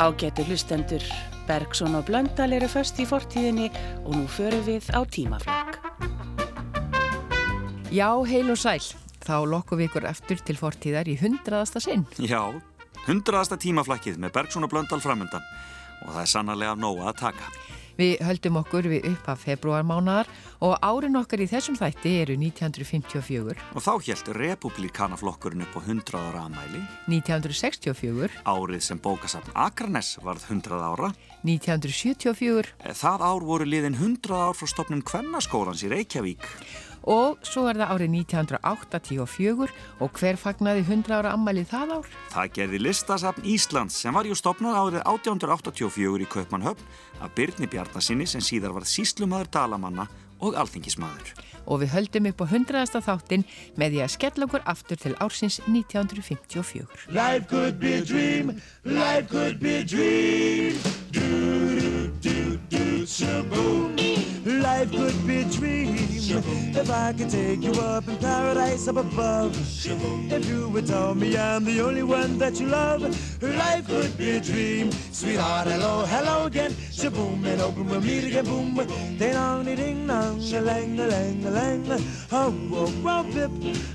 Ágættu hlustendur, Bergson og Blöndal eru först í fortíðinni og nú förum við á tímaflakk. Já, heil og sæl. Þá lokkum við ykkur eftir til fortíðar í hundraðasta sinn. Já, hundraðasta tímaflakkið með Bergson og Blöndal framöndan og það er sannarlega nóga að taka. Við höldum okkur við upp af februarmánaðar og árin okkar í þessum þætti eru 1954. Og þá helt republikanaflokkurinn upp á 100 ára amæli. 1964. Árið sem bókasafn Akranes varð 100 ára. 1974. Það ár voru liðin 100 ár frá stopnum Kvennaskólans í Reykjavík og svo er það árið 1984 og hver fagnaði 100 ára ammælið það ár? Það gerði listasafn Íslands sem var jú stopnað árið 1884 í Kaupmannhöfn af Byrni Bjarnasinni sem síðar var síslumadur dalamanna og alþingismadur. Og við höldum upp á 100. þáttin með því að skella okkur aftur til ársins 1954. Life could be a dream, life could be a dream do do do do shaboom Life could be a dream if I could take you up in paradise up above. If you would tell me I'm the only one that you love, life could be a dream. Sweetheart, hello, hello again. Shaboom and open we'll meet again. Boom, ding dong, ding dong, a lang. Oh, oh, oh, pip,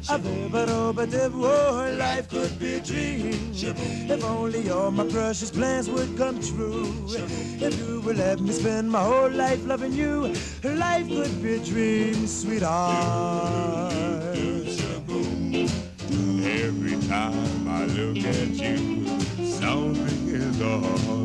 a bip, a rob, a dip. Oh, life could be a dream. If only all my precious plans would come true. If you would let me spend my whole life loving you. Life could be a dream, sweetheart. Every time I look at you, something is on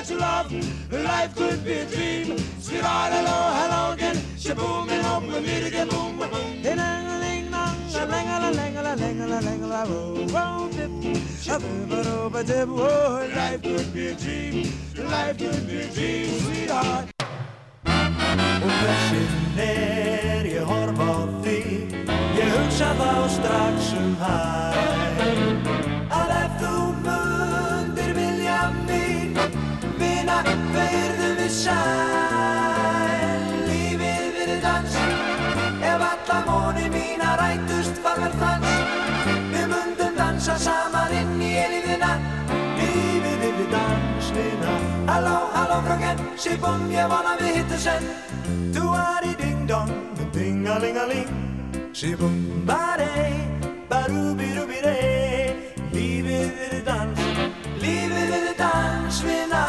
that you love. Life could be a dream. Sweetheart, hello, hello again. Shaboom, and hope we meet again. Boom, boom, boom. Ding, ding, dong, a lang, a lang, a lang, a lang, a lang, roll, roll, dip. A bip, a dip, a dip. Oh, life could be a dream. Life could be a dream, sweetheart. Og hversin er ég horfa á því Ég hugsa þá strax um hæ sæl Lífið við dans. Ef alla móni mína rætust fagar dans? Við mundum dansa saman inn í elíðina Lífið við dans, vina Halló, halló fröken, síbum ég vona við hittu senn. Du-a-di-ding-dong, ding-a-ling-a-ling. Síbum ba-dei, ba-ru-bi-ru-bi-dei Lífið er dans, lífið er dans, vina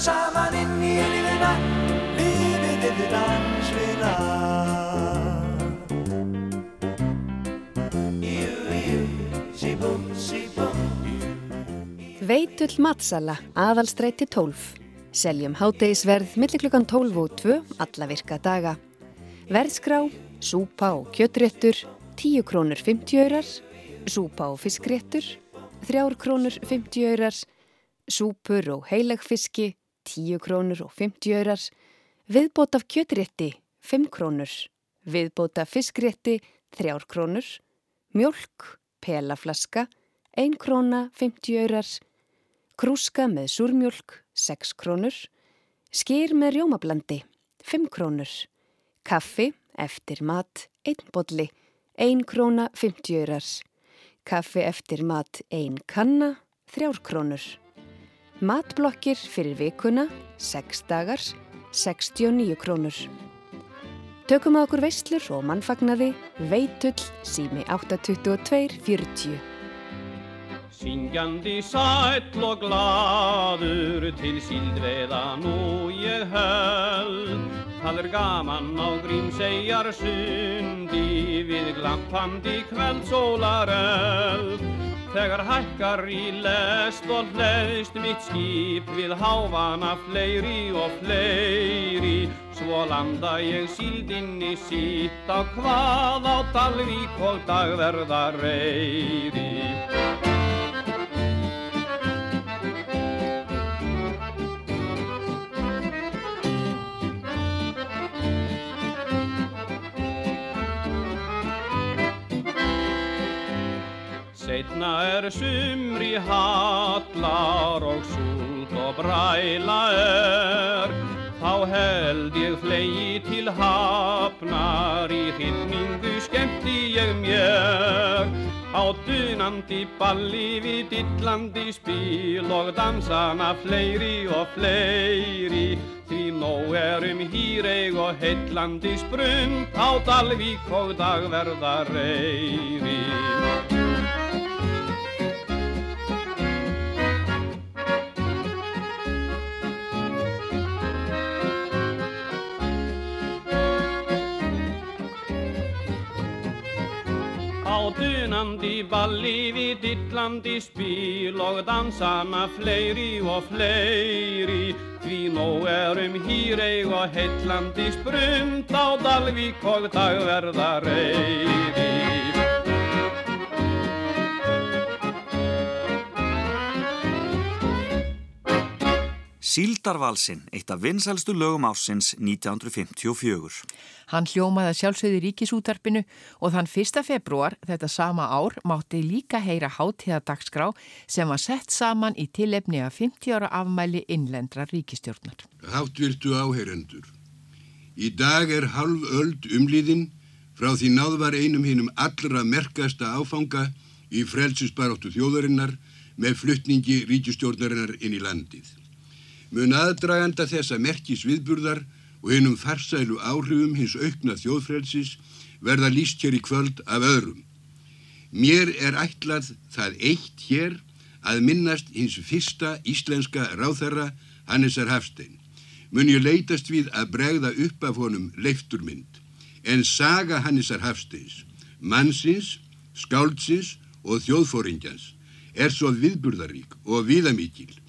saman inn í elífina Lífið er dans, vina Veitull matsala, aðalstræti 12. Seljum hátegisverð millir klukkan 12 og 2, alla virka daga. Verðskrá, súpa og kjötréttur, 10 krónur 50 eurar, súpa og fiskréttur, 3 krónur 50 eurar, súpur og heilagfiski, 10 krónur og 50 eurar, viðbót af kjötrétti, 5 krónur, viðbót af fiskrétti, 3 krónur, mjölk, pelaflaska, 1 króna 50 eurar, krúska með súrmjölk 6 krónur, skýr með rjómablandi 5 krónur, kaffi eftir mat 1 bolli 1 króna 50 eurar, kaffi eftir mat 1 kanna 3 krónur, matblokkir fyrir vikuna 6 dagar 69 krónur. Tökum að okkur veislur og mannfagnaði veitull sími 82240. Syngjandi sæll og gladur til síldveða nú ég höld Það er gaman á grímsegjar sundi við glampandi kvöldsólaröld Þegar hækkar í lest og hleðst mitt skip við hávana fleiri og fleiri Svo landa ég síldinni sítt á hvað á Dalvík og dagverða reyri setna er sumri hallar og súlt og bræla er Þá held ég flegi til hafnar, í hittningu skemmti ég mér. Á dunandi balli við dillandi spil og dansana fleiri og fleiri. Því nóg erum hýreig og heitlandi sprund, á Dalvík og dagverða reyri. Dunandi balli við dillandi spil og dansana fleiri og fleiri. Því nóg erum hýreig og heitlandi sprund á Dalvík og dagverða reyði Síldarvalsinn, eitt af vinsælstu lögum ásins 1954. Hann hljómaði sjálfsögði ríkisútarpinu og þann 1. februar þetta sama ár mátti líka heyra hátíðadagskrá sem var sett saman í tilefni af 50 ára afmæli innlendra ríkistjórnar. Háttvirtu áheyrendur. Í dag er halv öld umliðin frá því náð var einum hinnum allra merkasta áfanga í frelsisbaróttu þjóðarinnar með fluttningi ríkistjórnarinnar inn í landið mun aðdraganda þessa merkis viðburðar og hennum farsælu áhrifum hins aukna þjóðfrelsis verða líst hér í kvöld af öðrum. Mér er ætlað það eitt hér að minnast hins fyrsta íslenska ráþerra Hannesar Hafstein. Mun ég leytast við að bregða upp af honum leifturmynd. En saga Hannesar Hafsteins, mannsins, skáldsins og þjóðfóringjans er svo viðburðarík og viðamíkil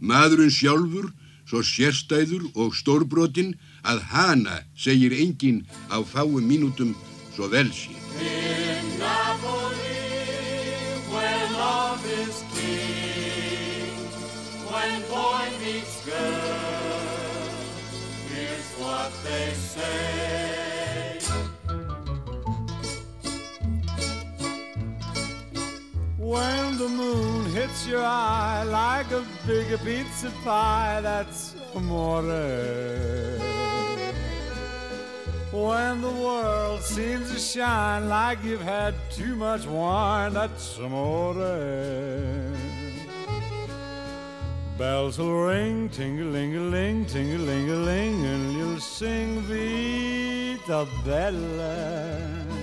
Maðurinn sjálfur, svo sérstæður og stórbrotin að hana segir enginn á fáum mínútum svo vel meets girl, here's what they say. When the moon hits your eye like a big pizza pie, that's amore. When the world seems to shine like you've had too much wine, that's amore. Bells will ring, ting-a-ling-a-ling, ting-a-ling-a-ling, and you'll sing Vita Bella.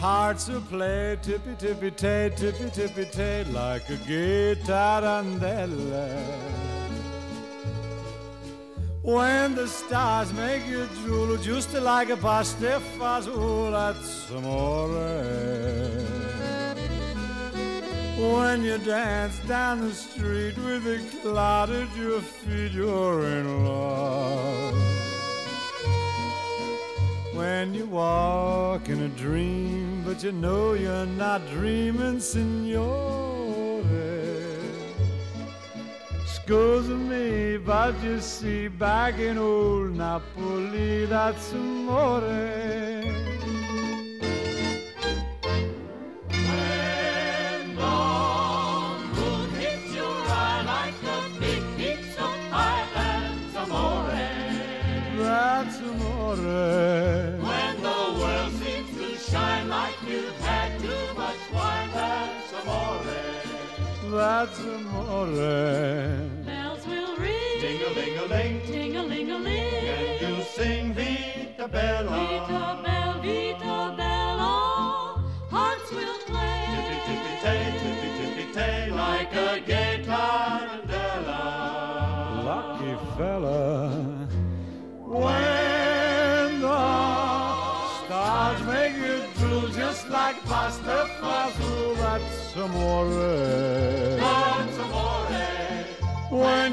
Hearts will play tippy tippy tay, tippy tippy tay, like a guitarandella. When the stars make you drool, just like a pasta fazool, oh, that's amore. When you dance down the street with a cloud at your feet, you're in love. When you walk in a dream, but you know you're not dreaming, signore. Scusa me, but you see, back in old Napoli, that's amore. That's amore. Bells will ring, ding-a-ling-a-ling, ting-a-ling-a-ling, and you'll sing Vita Bella. Vita Bella, Vita Bella, hearts will play. Tippy tippy tay, tippy tippy tay, like a gay tarantella. Lucky fella, when the stars make you drool just like pasta fazool, that's amore.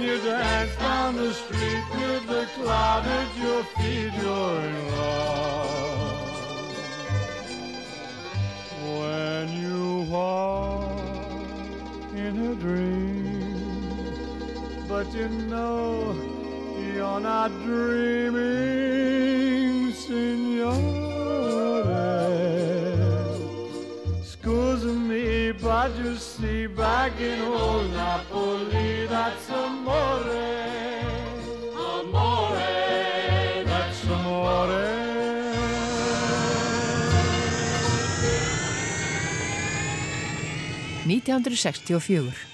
You dance down the street with the cloud at your feet, you're in love. When you walk in a dream, but you know you're not dreaming, signore. I just see back in old Napoli, that's amore. Amore, that's amore. 1964.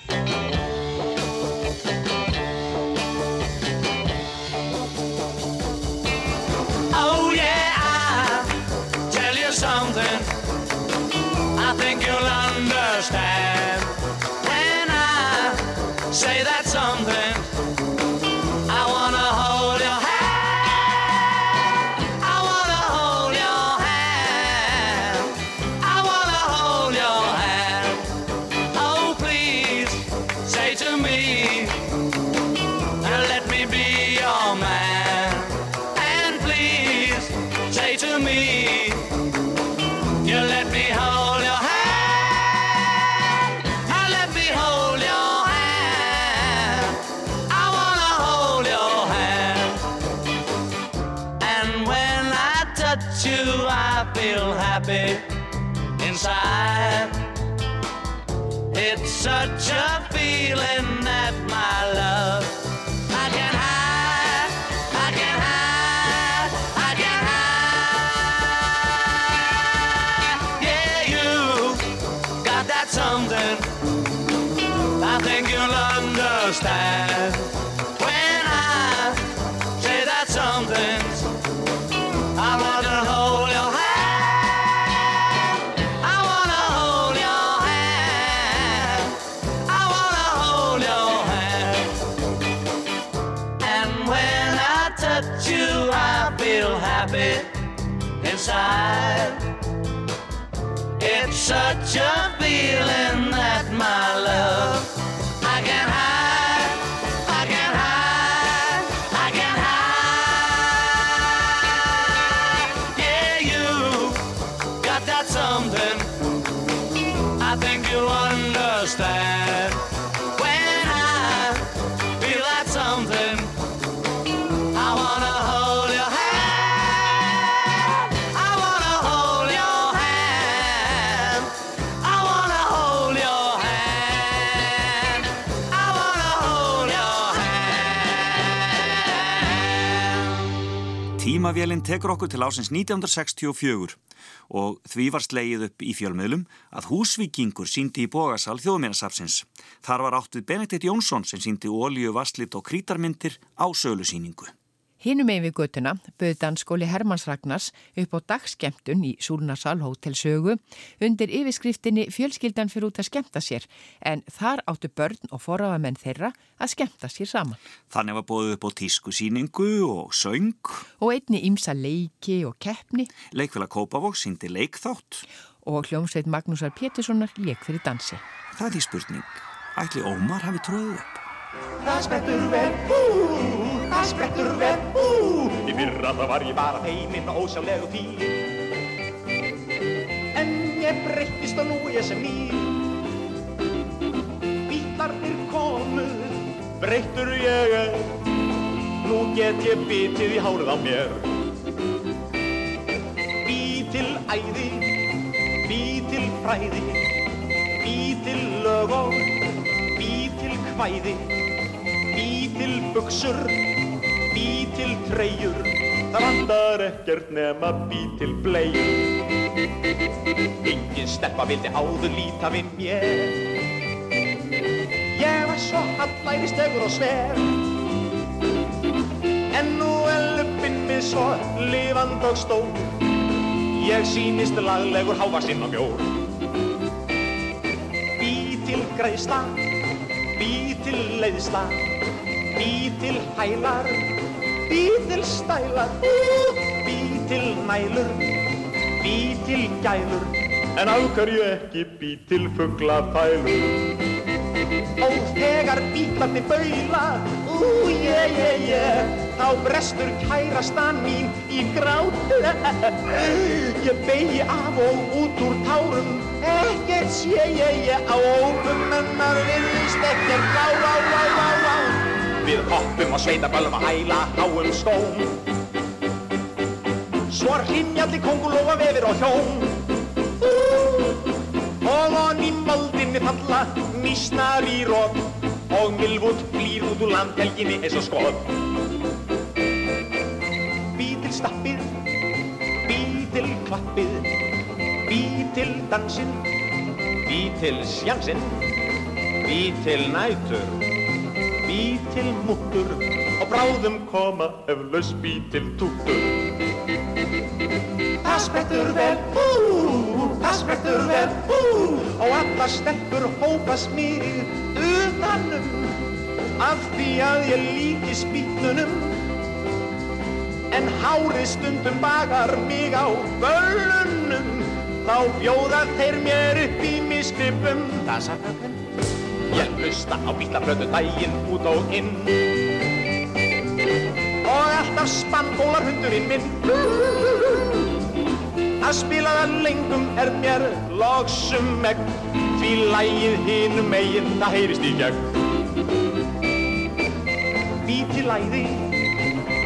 Inside. It's such a feeling that Tímavélinn tekur okkur til ásins 1964 og því var slegið upp í fjölmiðlum að húsvíkingur síndi í bógasal þjóðmérasafsins. Þar var átt við Benedikt Jónsson sem síndi ólíu, vasslit og krítarmyndir á sölusýningu. Hinum einn við götuna bauð danskóli Hermanns Ragnars upp á dagskemtun í Súlnarsal hótelsögu undir yfirskriftinni fjölskyldan fyrir út að skemta sér en þar áttu börn og forraðamenn þeirra að skemta sér saman. Þannig var bóðið upp á tískusýningu og söng. Og einni ímsa leiki og keppni. Leikfélag Kópavók síndi leikþátt. Og hljómsveit Magnúsar Péturssonar leik fyrir dansi. Það er því spurning. Ætli Ómar hafi tróðið upp? Það sprettur vel, hú, það sprettur vel, hú. Í fyrra það var ég bara feiminn og ósjálflegu fín. En ég breyttist og nú ég sem ný. Bílarnir komu, breyttur ég er. Nú get ég bitið í hárið á mér. Bí til æði, bí til fræði, bí til lög og bí til kvæði, bí til buksur, bí til treyjur, það vandar ekkert nema bí til bleiur. Engin steppa vildi áður líta við mér, ég var svo hallæristegur og sver, en nú er luppinn minn svo lifand og stór, ég sýnist laglegur hávaksinn og mjór. Bí til greiðsla, bí til leiðsla, bí til hælar, bí til stælar, bí til nælur, bí til gælur, en á hverju ekki bí til fuglafælur. Og þegar bílandi baula, ú, je, je, je, þá brestur kærastan mín í grát. Ég beigi af og út úr tárum, ekkert sé ég ég á ópum, en maður virðist ekkert á, á, á, á. Við hoppum á sveitaböllum að hæla háum skóm. Svo hrinjalli kongulóa vefir hjón. Ú, og onni moldinni falla nýsnar í rót og milvút flýr út úr landhelginni eins og skot. Bí til stappið, bí til klappið, bí til dansinn, bí til sjansinn, bí til nætur, bí til múttur og bráðum koma eflaus bí til túttur. Pass betur vel, ú, pass betur vel, ú, og alla stelpur hópast mig utanum af því að ég líki spýtnunum. En hárið stundum bagar mig á bölunum, þá bjóða þeir mér upp í misgripum. Ég hlusta á bílablötu daginn út og inn. Og alltaf spanngólar hundurinn minn. Að spila það lengum er mér loksum egg Því lægið hinum megin það heyrist í gegn. Bí til læði,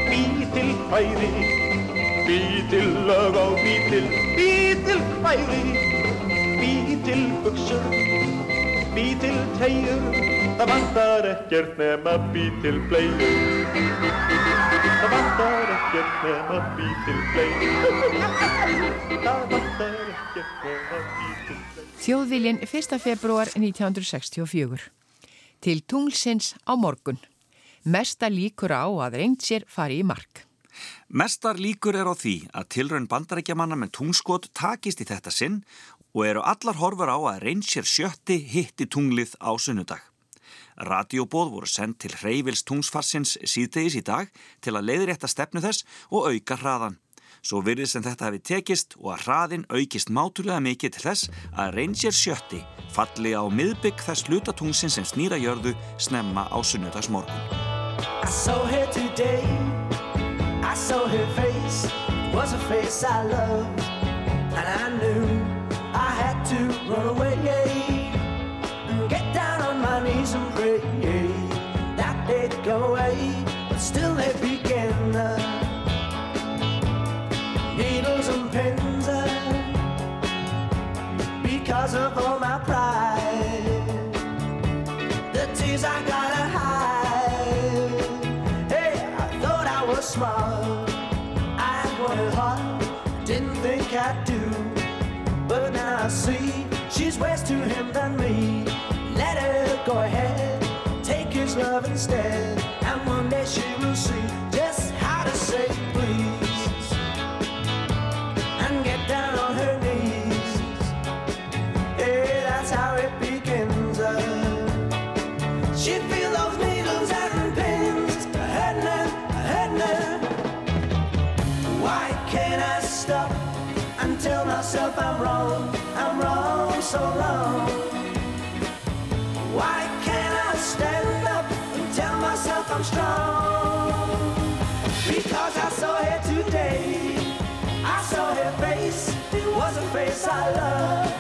bí til hvæði Bí til lög og bí til, bí til hvæði Bí til buksur, bí til treyjur Það vantar ekkert nema bí til bleiur Það vantar ekkert nema bí til bleiur Það vantar ekkert nema bí til bleiur Þjóðviljin 1. februar 1964. Til tunglsins á morgun. Mesta líkur á að reynd sér fari í mark. Mestar líkur er á því að tilraun bandarækjamanna með tungskot takist í þetta sinn og eru allar horfur á að Ranger sjötti hitti tunglið á sunnudag. Radiobóð voru sendt til hreyfils tungsfarsins síðdegis í dag til að leiðrétta stefnu þess og auka hraðan. Svo virðið sem þetta hefði tekist og að hraðin aukist mátulega mikið til þess að Ranger sjötti falli á miðbygg þess hlutatungsin sem snýra jörðu snemma á sunnudagsmorgun. I saw her today. I saw her face. Was a face I loved. And I knew she's worse to him than me. Let her go ahead, take his love instead. And one day she will see so wrong. Why can't I stand up and tell myself I'm strong? Because I saw her today. I saw her face. It was a face I loved.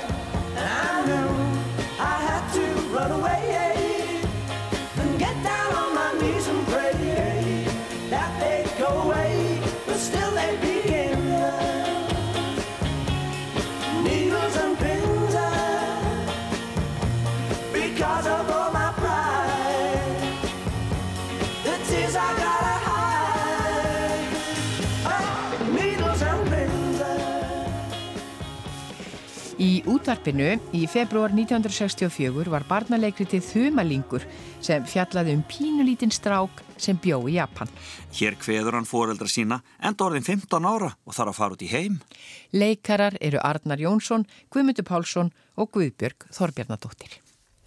Útvarpinu í februar 1964 var barnaleikritið Þumalingur sem fjallaði um pínulítinn strák sem bjó í Japan. Hér kveður hann foreldra sína enda orðin 15 ára og þarf að fara út í heim. Leikarar eru Arnar Jónsson, Guðmundur Pálsson og Guðbjörg Þorbjarnadóttir.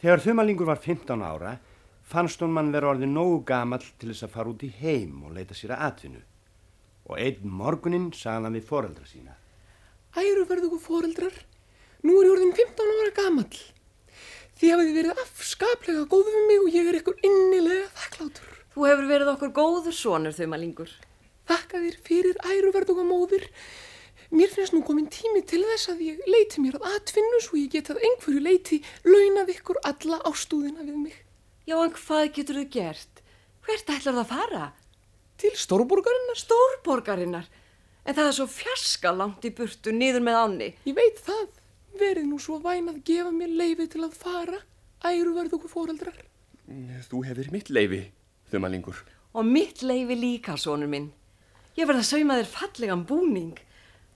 Þegar þumalingur var 15 ára fannst hún mann vera orðið nógu gamall til þess að fara út í heim og leita sér að atvinnu. Og einn morgunin sagði hann við foreldra sína. Æru verðu fóreldrar, nú er ég orðin 15 ára gamall. Þið hafið verið afskaplega góð við mig og ég er ykkur innilega þakklátur. Þú hefur verið okkur góður sonur þumalingur. Þakka þér fyrir æruverðuga móðir. Mér finnst nú komin tími til þess að ég leiti mér að atvinnu svo ég get að einhverju leiti launað ykkur alla ástúðina við mig. Já, en hvað getur þau gert? Hvert ætlar það að fara? Til stórborgarinnar. Stórborgarinnar? En það er svo fjarska langt í burtu niður með ánni. Ég veit það verið nú svo væn að gefa mér leifi til að fara, æru verð okkur fóraldrar. Mm, þú hefur mitt leifi, þumalingur. Og mitt leifi líka, sonur minn. Ég verð að sauma þér fallegan búning.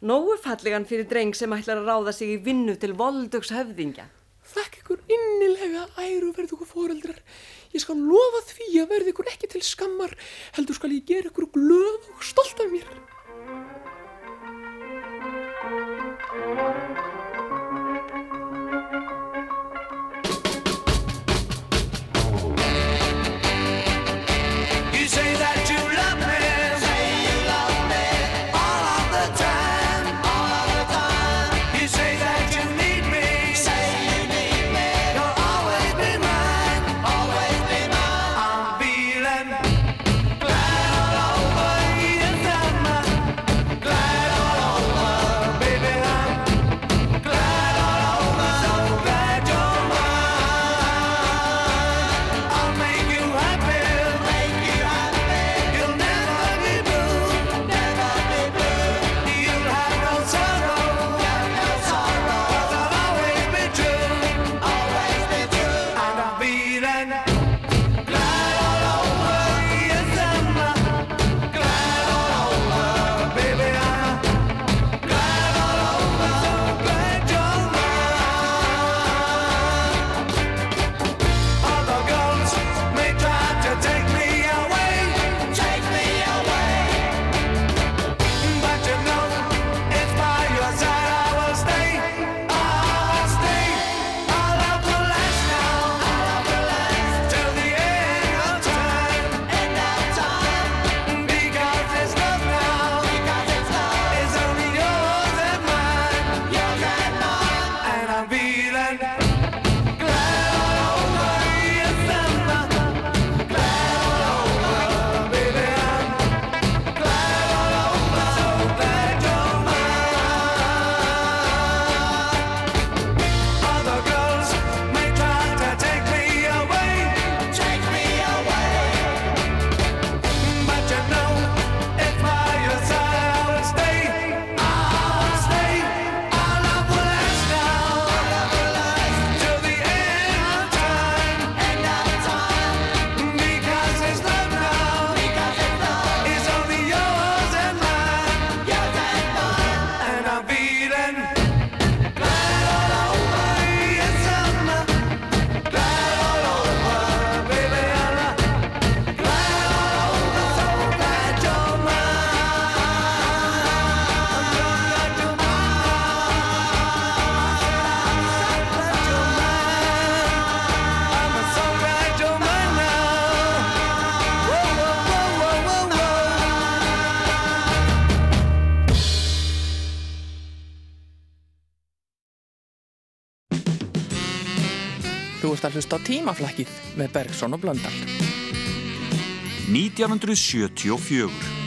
Nóu fallegan fyrir dreng sem ætlar að ráða sig í vinnu til voldöks höfðingja. Þakk ykkur innilega æru verð ykkur fóreldrar. Ég skal lofa því að verð ykkur ekki til skammar. Heldur skal ég gera ykkur glöð og stolt af mér. að hlusta á tímaflækið með Bergson og Blöndal. 1974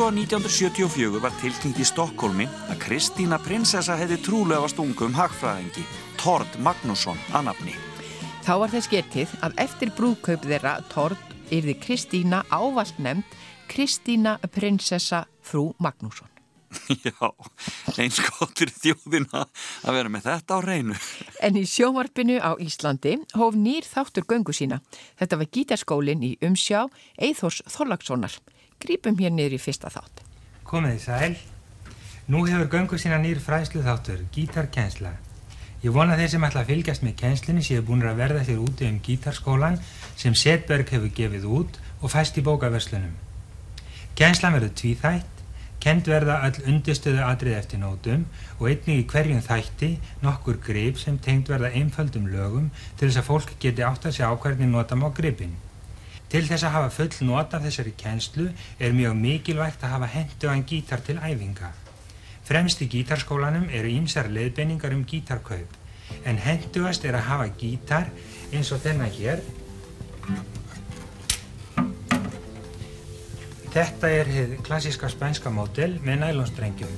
februar 1974 var tilkynnt í Stokkólmi að Kristína prinsessa hefði trúlega stungum hagfræðingi, Tord Magnússon að nafni. Þá var þess getið að eftir brúðkaup þeirra Tord yrði Kristína ávalt nefnd Kristína prinsessa frú Magnússon. Já, eins gottir þjóðina að vera með þetta á reynu. En í sjónvarpinu á Íslandi hóf nýr þáttur göngu sína. Þetta var gítarskólin í umsjá Eithors Þorlagssonar. Grípum hér niður í fyrsta þátt. Komið þið sæl. Nú hefur göngu sína nýr fræslu þáttur, gítarkensla. Ég vona þeir sem ætla að fylgjast með kennslinni séu búin að verða þér úti um gítarskólan sem Setberg hefur gefið út og fæst í bókaverslunum. Kennslan verður tvíþætt, kend verða all undirstöðu atrið eftir nótum og einnig í hverjum þætti nokkur grip sem tengt verða einföldum lögum til þess að fólk geti átt að sjá hvernig nota má gripin. Til þess að hafa full nota af þessari kennslu er mjög mikilvægt að hafa hendugan gítar til æfinga. Fremst í gítarskólanum eru ímsar leiðbenningar um gítarkaup, en hendugast er að hafa gítar eins og þennan hér. Þetta er hið klassíska spænska mótel með nælonstrengjum.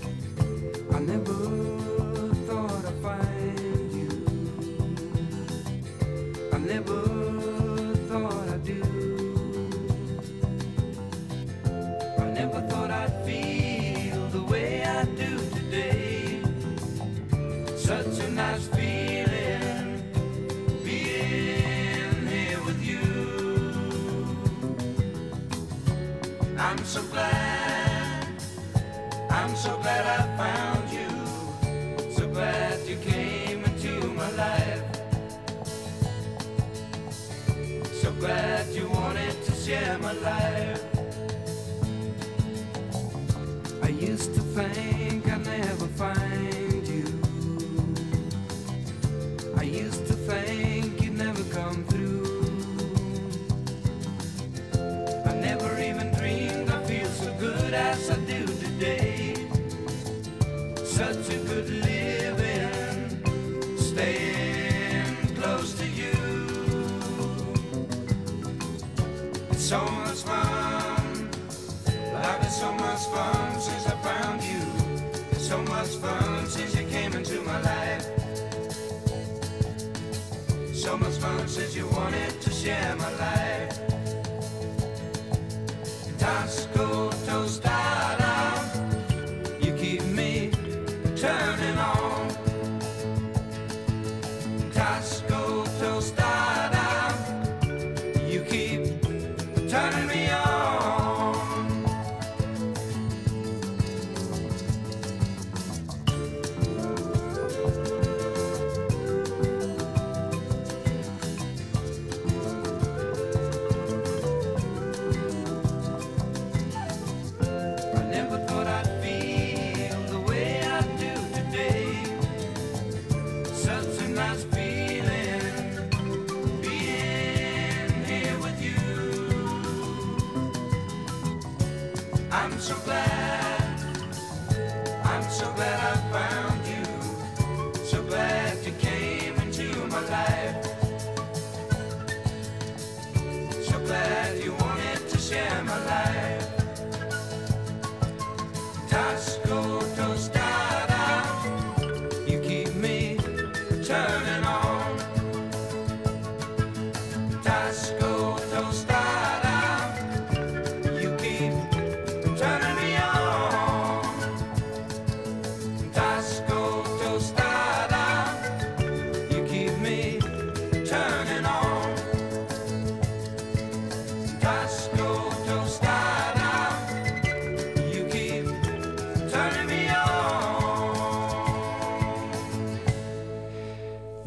Shemaliah.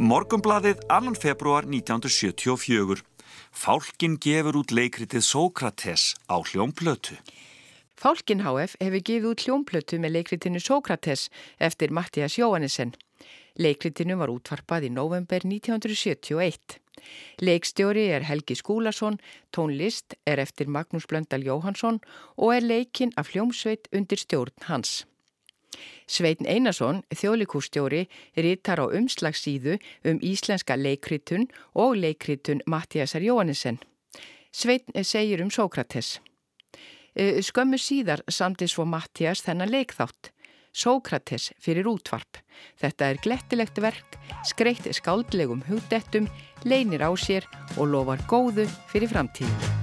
Morgumblaðið 2. februar 1974. Fálkin gefur út leikritið Sókrates á hljómplötu. Fálkin HF hefur gefið út hljómplötu með leikritinu Sókrates eftir Mattias Jóhannesson. Leikritinu var útvarpað í november 1971. Leikstjóri er Helgi Skúlason, tónlist er eftir Magnús Blöndal Jóhansson og er leikinn af hljómsveit undir stjórn hans. Sveitn Einarsson, þjóðlikústjóri, rítar á umslagssíðu um íslenska leikritun og leikritun Mattiasar Jóhannesson. Sveitn eh, segir um Sókrates. Eh, skömmu síðar samdi svo Mattias þennan leikþátt. Sókrates fyrir útvarp. Þetta er glettilegt verk, skreitt skáldlegum hugdettum, leinir á sér og lofar góðu fyrir framtíð.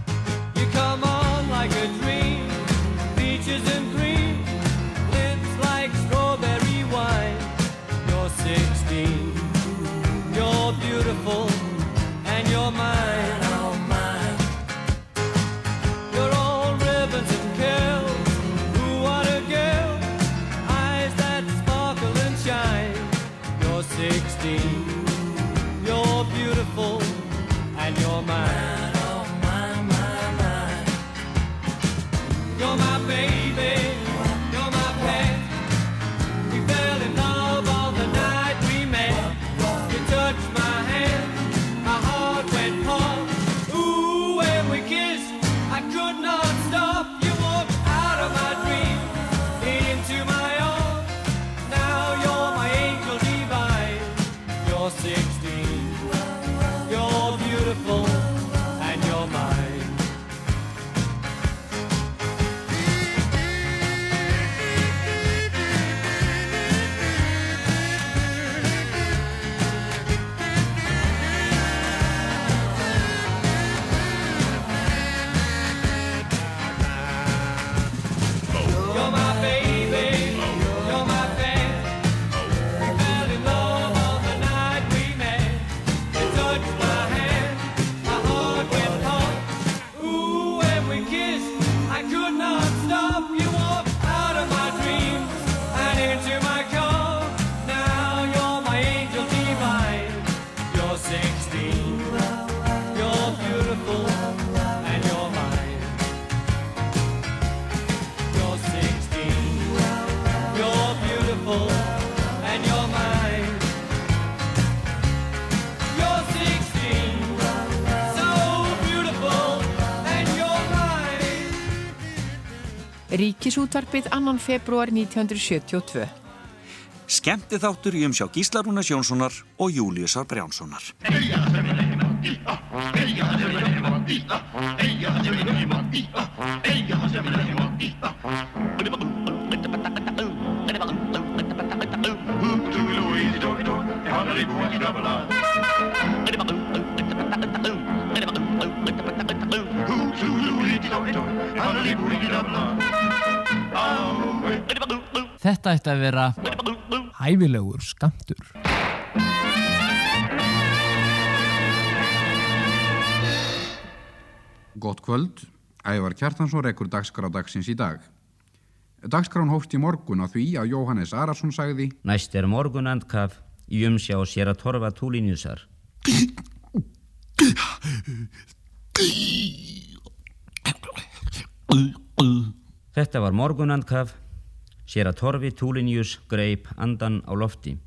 Ríkisútvarpið annan februar 1972. Skemmti þáttur í umsjá Gíslarúnas Jónssonar og Júliusar Brjánssonar. Hoo, zoo, loo, liti, dóli, dóli, hann líp, líti, damla, áveg. Þetta ætti að vera hæfilegur skamtur. Gótt kvöld, ævar Kjartansson rekur dagskrádagsins í dag. Dagskrán hófst í morgun á því að Jóhannes Ararsson sagði Næst er morgun andkaf í umsjá sér að torfa túlinjusar Þetta var morgunandkaf, sér að Torfi Túlinjus greip andan á lofti.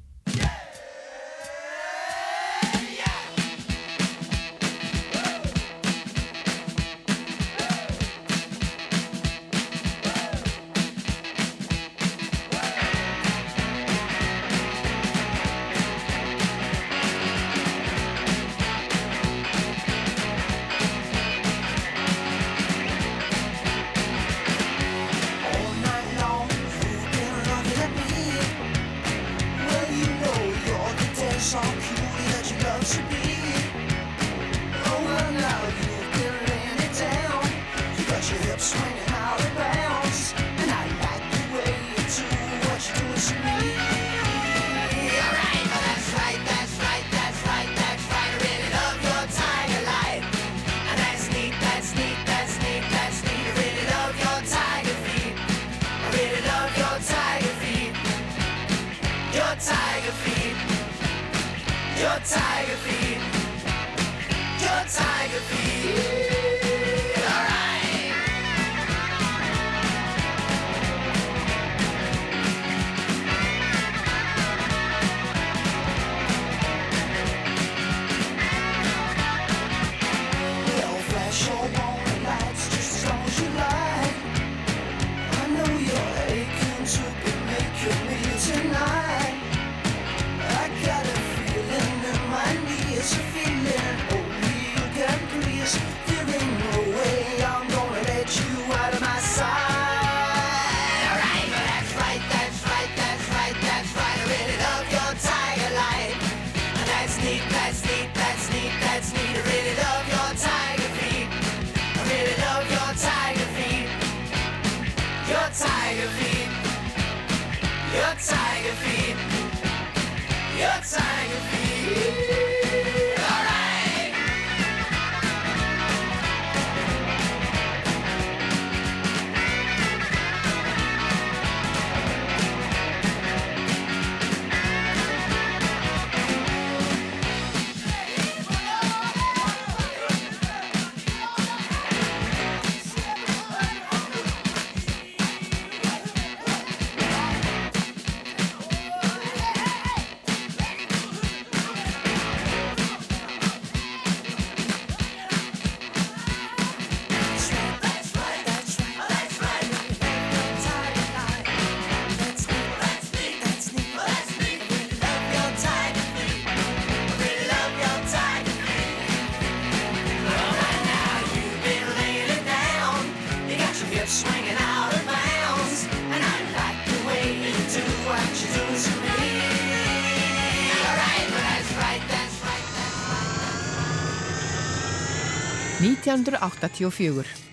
1984.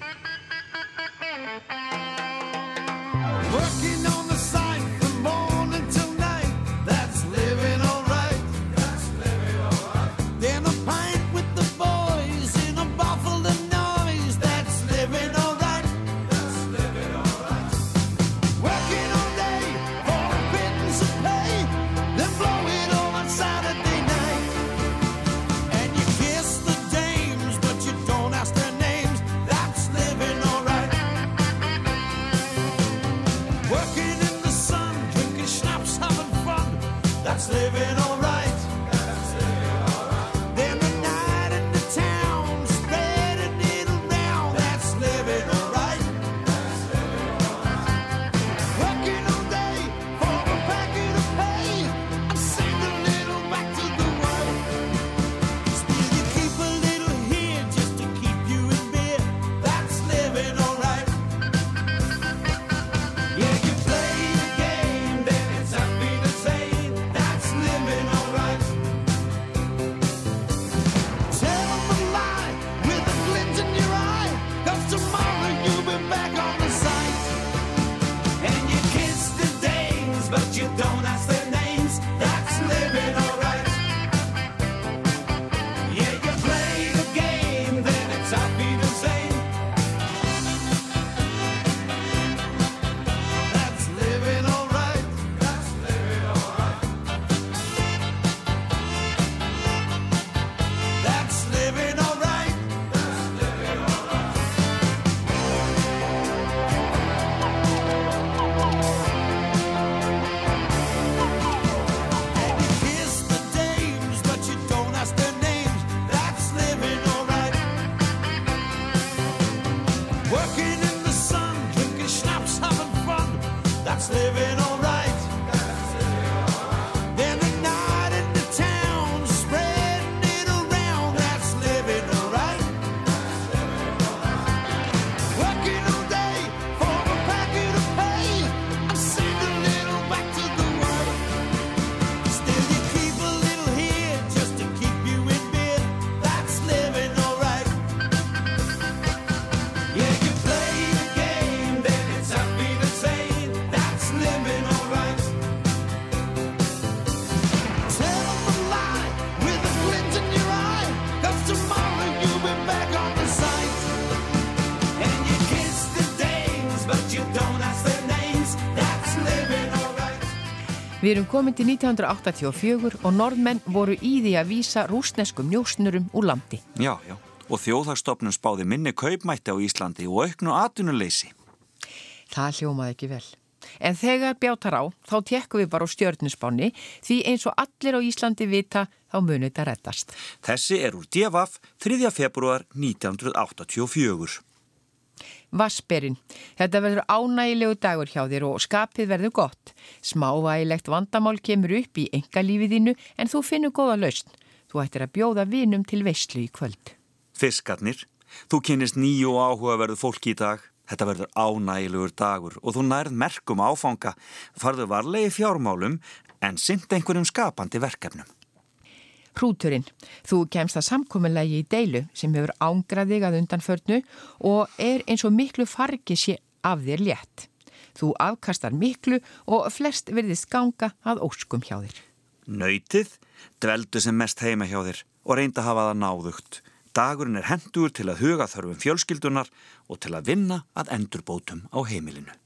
Við erum komin til 1984 og norðmenn voru í því að vísa rúsneskum njósnurum úr landi. Já, já, og þjóðarstofnun spáði minni kaupmætti á Íslandi og auknu atunuleysi. Það hljómaði ekki vel. En þegar bjátar á, þá tekkum við bara á stjörnusbáni því eins og allir á Íslandi vita þá munið þetta rettast. Þessi er úr DFF 3. februar 1984. Vassberinn. Þetta verður ánægilegu dagur hjá þér og skapið verður gott. Smávægilegt vandamál kemur upp í engalífiðinu en þú finnur goða lausn. Þú ættir að bjóða vinum til veistlu í kvöld. Fiskarnir, þú kynist nýju áhugaverðu fólki í dag. Þetta verður ánægilegur dagur og þú nærð merkum áfanga. Farðu varlegi fjármálum en synd einhverjum skapandi verkefnum hrúturinn. Þú kemst að samkominlegi í deilu sem hefur ángraðig að undanförnu og er eins og miklu fargi sé af þér létt. Þú afkastar miklu og flest verðist ganga að óskum hjá þér. Nautið dveldu sem mest heima hjá þér og reynda hafa það náðugt. Dagurinn er hendur til að huga þörfum fjölskyldunar og til að vinna að endurbótum á heimilinu.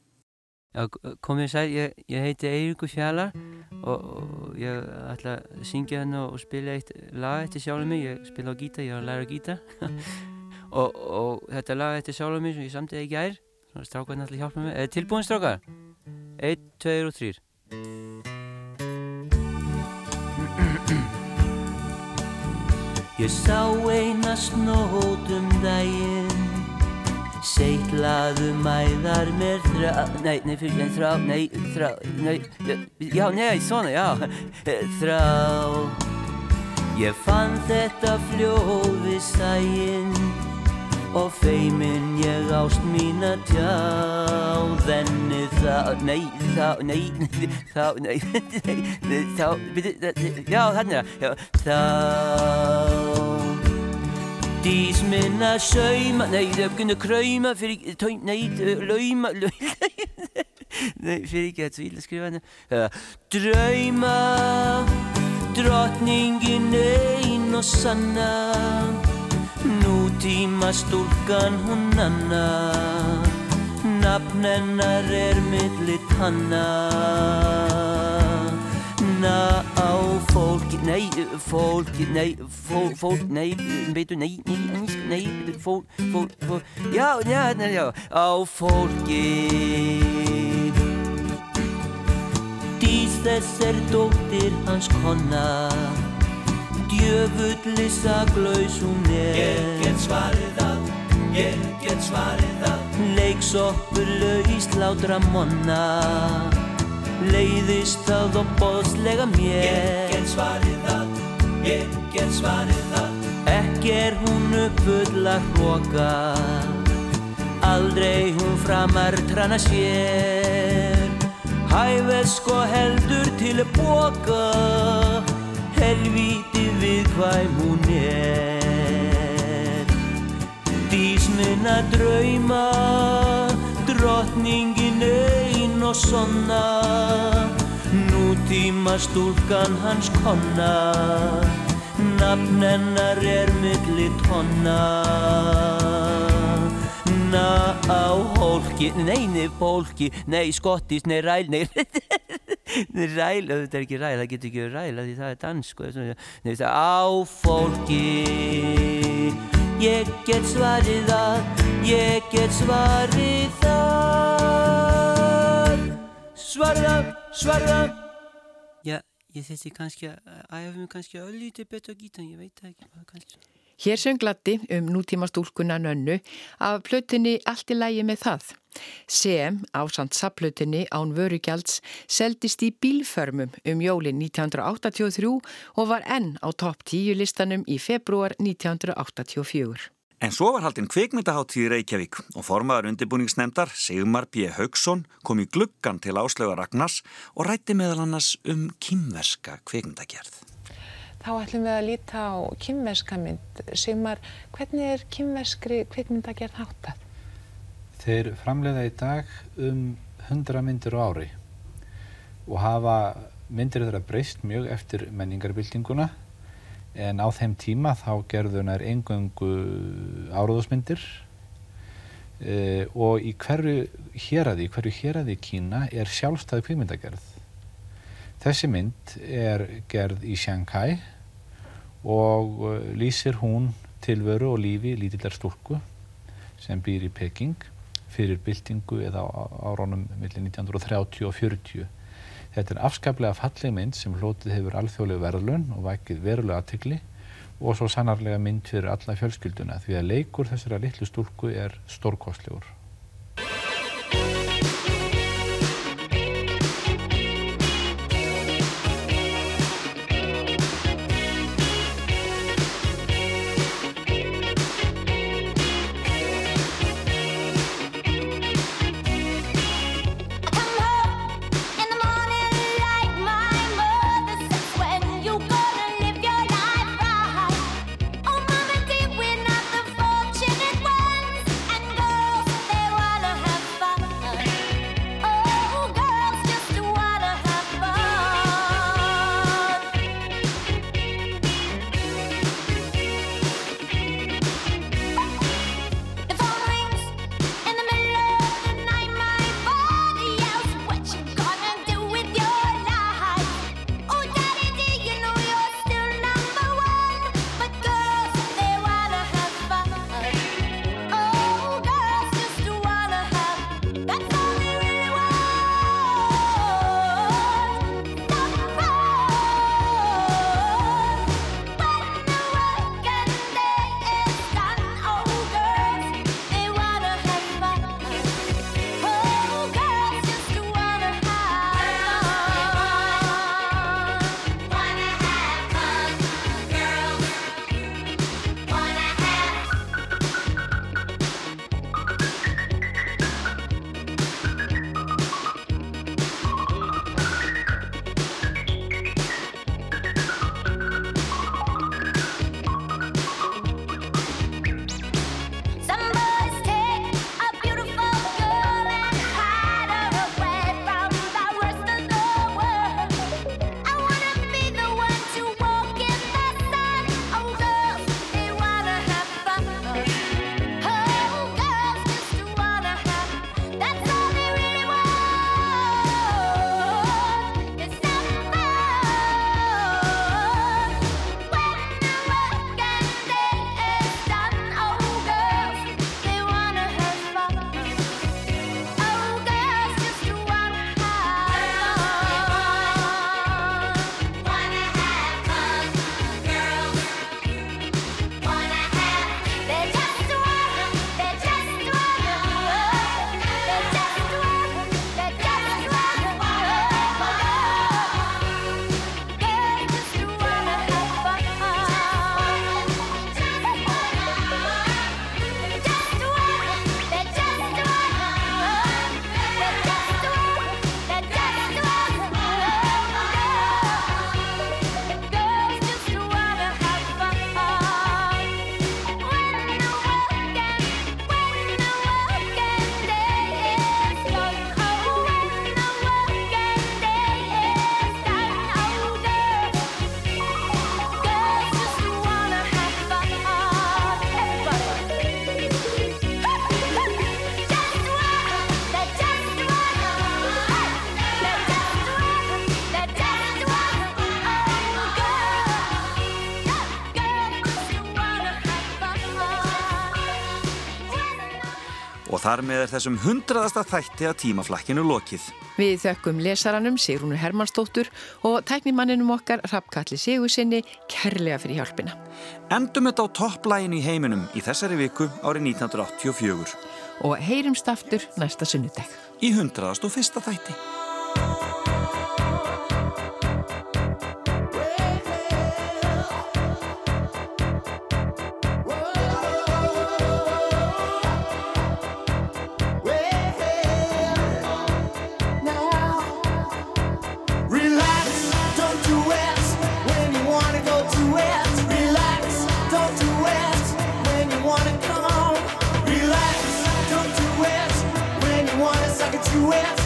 Já, komið sæl, ég, ég heiti Eiríkur Fjallar og, og ég ætla að syngja hérna og spila eitt lag eftir sjálfum mig, ég spila á gítar, ég er að læra gítar og, og þetta lag eftir sjálfum mig sem ég samtidig í gær, svona strákarinn ætla að hjálpa mig, er tilbúin strákar? Eitt, tveir og þrýr. Ég sá eina snót um daginn Seitlaðu mæðar með þrá Nei, nei, fyrir en þrá Nei, þrá, nei Já, nei, svona, já Þrá. Ég fann þetta fljóði sæinn Og feiminn ég ást mín að tjá Þenni þá, nei, þá, nei, þá, nei, þá, já, þannig, já, þá Dís minn að sauma, nei, þau kunnu krauma fyrir, tæm, nei, lauma, nei, fyrir ekki að svíla skrifa henni. Drauma, drottningin ein og sanna, nútíma stúlkan hún anna, nafn hennar er millit hanna. Na á fólki, nei, fólki, nei, fól, fólk, nei, veitu, nei, nei, nei, fól, fól, fól, já, já, já, já, á fólki. Dís þess er dóttir hans konna, djöfulli saglaus hún er. Ég get svarið það, ég get svarið það, leiksoppur laus látra monna leiðist það og bóðslega mér. Ég get svarið það, ég get svarið það. Ekki er hún uppfull að hróka Aldrei hún framar trana sér. Hæfið sko heldur til að boka. Helvíti við hvað hún er. Dís minna drauma Drottningin ein og sonna Nútíma stúlkan hans konna Nafn hennar er milli tonna. Na á hólki Nei, nei, fólki Nei, skottis, nei, ræl Nei, ræl Þetta er ekki ræl, það getur ekki ræl Því það er dans, sko Nei, það á fólki. Ég get svarið að Ég get svarið það Svarið það Já, ég þurfti kannski að æfa mig kannski öllítið betur gítan, ég veit það ekki hvað kannski. Hér söng Latti um nútíma stúlkunna nönnu af plötunni Allt í lægi með það sem á samt sapplötunni án vörugjalds seldist í bílförmum um jólin 1983 og var enn á topp 10 listanum í februar 1984. En svo var haldinn kvikmyndaháttíð í Reykjavík og formaður undirbúningsnemndar Sigmar B. Haugsson kom í gluggan til áslöga Ragnars og rætti meðal annars um kýmverska kvikmyndagerð. Þá ætlum við að líta á kýmverska mynd. Sigmar, hvernig er kýmverskri kvikmyndagerð háttað? Þeir framleiða í dag um 100 myndir á ári og hafa myndir þeirra breyst mjög eftir menningarbyltinguna en á þeim tíma þá gerðu nær engöngu áróðusmyndir e, og í hverju héræði, hverju héræði í Kína er sjálfstæði kvímyndagerð. Þessi mynd er gerð í Shanghai og lýsir hún tilveru og lífi lítillar stúrku sem býr í Peking fyrir byltingu eða árónum millir 1930 og 40 Þetta er afskaplega falleg mynd sem hlotið hefur alþjóðlegu verðlun og vækið verulega aðtikli og svo sannarlega mynd fyrir alla fjölskylduna því að leikur þessara litlu stúlku er stórkostlegur. Þar með er þessum hundraðasta þætti að tímaflakkinu lokið. Við þökkum lesaranum Sigrúnu Hermannsdóttur og tæknimanninum okkar Rappkalli Sigursinni kærlega fyrir hjálpina. Endum þetta á topplæginu í heiminum í þessari viku árið 1984. Og heyrimstaftur næsta sunnudag. Í hundraðast og fyrsta þætti. you ask?